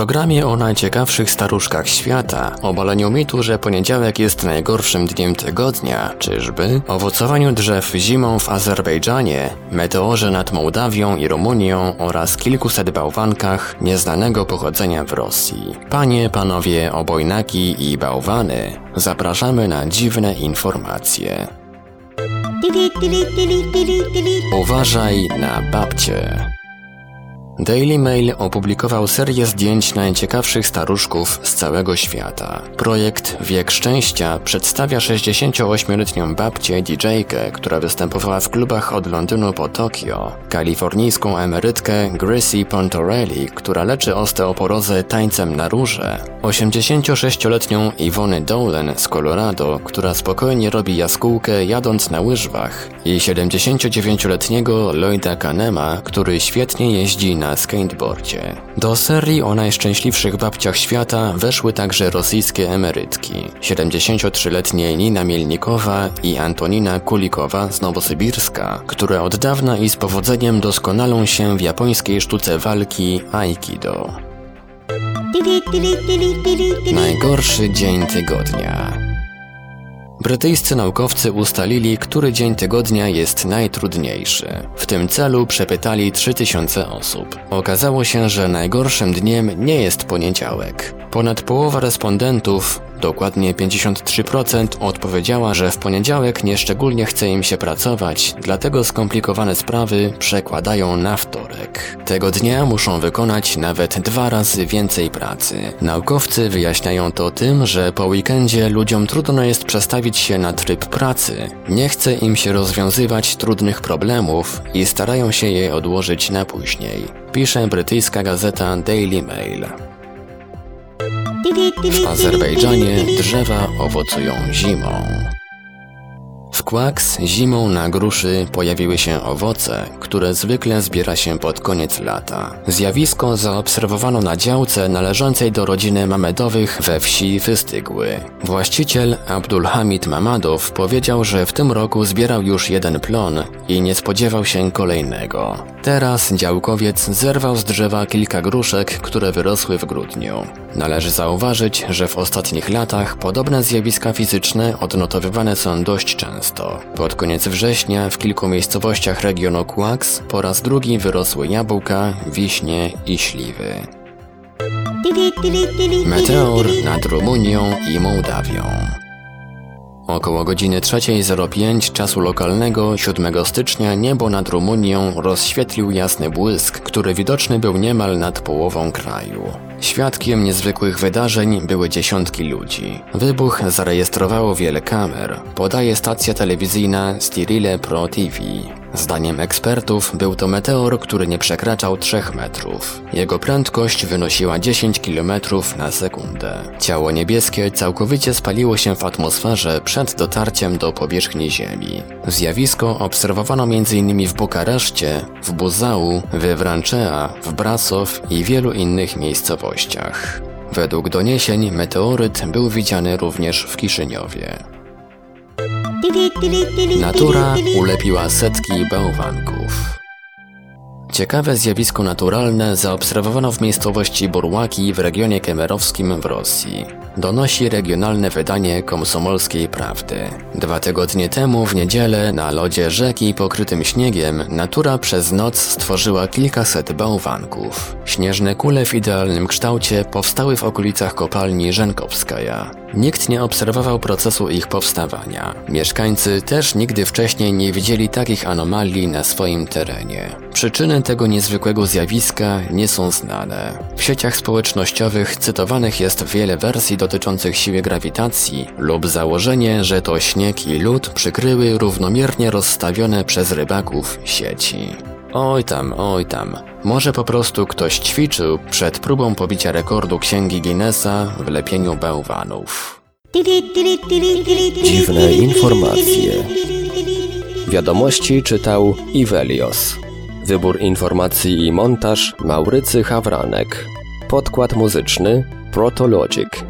Programie o najciekawszych staruszkach świata, obaleniu mitu, że poniedziałek jest najgorszym dniem tygodnia, czyżby, owocowaniu drzew zimą w Azerbejdżanie, meteorze nad Mołdawią i Rumunią oraz kilkuset bałwankach nieznanego pochodzenia w Rosji. Panie, panowie, obojnaki i bałwany, zapraszamy na dziwne informacje. Uważaj na babcie. Daily Mail opublikował serię zdjęć najciekawszych staruszków z całego świata. Projekt Wiek Szczęścia przedstawia 68-letnią babcię DJ-kę, która występowała w klubach od Londynu po Tokio, kalifornijską emerytkę Gracie Pontorelli, która leczy osteoporozę tańcem na róże, 86-letnią Iwony Dolan z Colorado, która spokojnie robi jaskółkę jadąc na łyżwach i 79-letniego Lloyda Kanema, który świetnie jeździ na skateboardzie. Do serii o najszczęśliwszych babciach świata weszły także rosyjskie emerytki. 73-letnie Nina Mielnikowa i Antonina Kulikowa z Nowosybirska, które od dawna i z powodzeniem doskonalą się w japońskiej sztuce walki Aikido. Najgorszy dzień tygodnia. Brytyjscy naukowcy ustalili, który dzień tygodnia jest najtrudniejszy. W tym celu przepytali 3000 osób. Okazało się, że najgorszym dniem nie jest poniedziałek. Ponad połowa respondentów, dokładnie 53%, odpowiedziała, że w poniedziałek nieszczególnie chce im się pracować, dlatego skomplikowane sprawy przekładają na wtorek. Tego dnia muszą wykonać nawet dwa razy więcej pracy. Naukowcy wyjaśniają to tym, że po weekendzie ludziom trudno jest przestawić się na tryb pracy. Nie chce im się rozwiązywać trudnych problemów i starają się je odłożyć na później. Pisze brytyjska gazeta Daily Mail. W Azerbejdżanie drzewa owocują zimą. W Kłaks zimą na gruszy pojawiły się owoce, które zwykle zbiera się pod koniec lata. Zjawisko zaobserwowano na działce należącej do rodziny Mamedowych we wsi Wystygły. Właściciel Abdulhamid Mamadow powiedział, że w tym roku zbierał już jeden plon i nie spodziewał się kolejnego. Teraz działkowiec zerwał z drzewa kilka gruszek, które wyrosły w grudniu. Należy zauważyć, że w ostatnich latach podobne zjawiska fizyczne odnotowywane są dość często. Pod koniec września w kilku miejscowościach regionu Kłaks po raz drugi wyrosły jabłka, wiśnie i śliwy. Meteor nad Rumunią i Mołdawią. Około godziny 3.05 czasu lokalnego 7 stycznia niebo nad Rumunią rozświetlił jasny błysk, który widoczny był niemal nad połową kraju. Świadkiem niezwykłych wydarzeń były dziesiątki ludzi. Wybuch zarejestrowało wiele kamer, podaje stacja telewizyjna Stirile Pro TV. Zdaniem ekspertów był to meteor, który nie przekraczał 3 metrów. Jego prędkość wynosiła 10 km na sekundę. Ciało niebieskie całkowicie spaliło się w atmosferze przed dotarciem do powierzchni Ziemi. Zjawisko obserwowano m.in. w Bukareszcie, w Buzału, we Wranczea, w Brasow i wielu innych miejscowościach. Według doniesień meteoryt był widziany również w Kiszyniowie. Natura ulepiła setki bałwanków. Ciekawe zjawisko naturalne zaobserwowano w miejscowości Burłaki w regionie kemerowskim w Rosji. Donosi regionalne wydanie Komsomolskiej Prawdy. Dwa tygodnie temu w niedzielę na lodzie rzeki pokrytym śniegiem natura przez noc stworzyła kilkaset bałwanków. Śnieżne kule w idealnym kształcie powstały w okolicach kopalni Żenkowskaja. Nikt nie obserwował procesu ich powstawania. Mieszkańcy też nigdy wcześniej nie widzieli takich anomalii na swoim terenie. Przyczyny tego niezwykłego zjawiska nie są znane. W sieciach społecznościowych cytowanych jest wiele wersji dotyczących siły grawitacji lub założenie, że to śnieg i lód przykryły równomiernie rozstawione przez rybaków sieci. Oj tam, oj tam. Może po prostu ktoś ćwiczył przed próbą pobicia rekordu księgi Guinnessa w lepieniu bałwanów. Dziwne informacje. Wiadomości czytał Ivelios. Wybór informacji i montaż Maurycy Hawranek. Podkład muzyczny Protologic.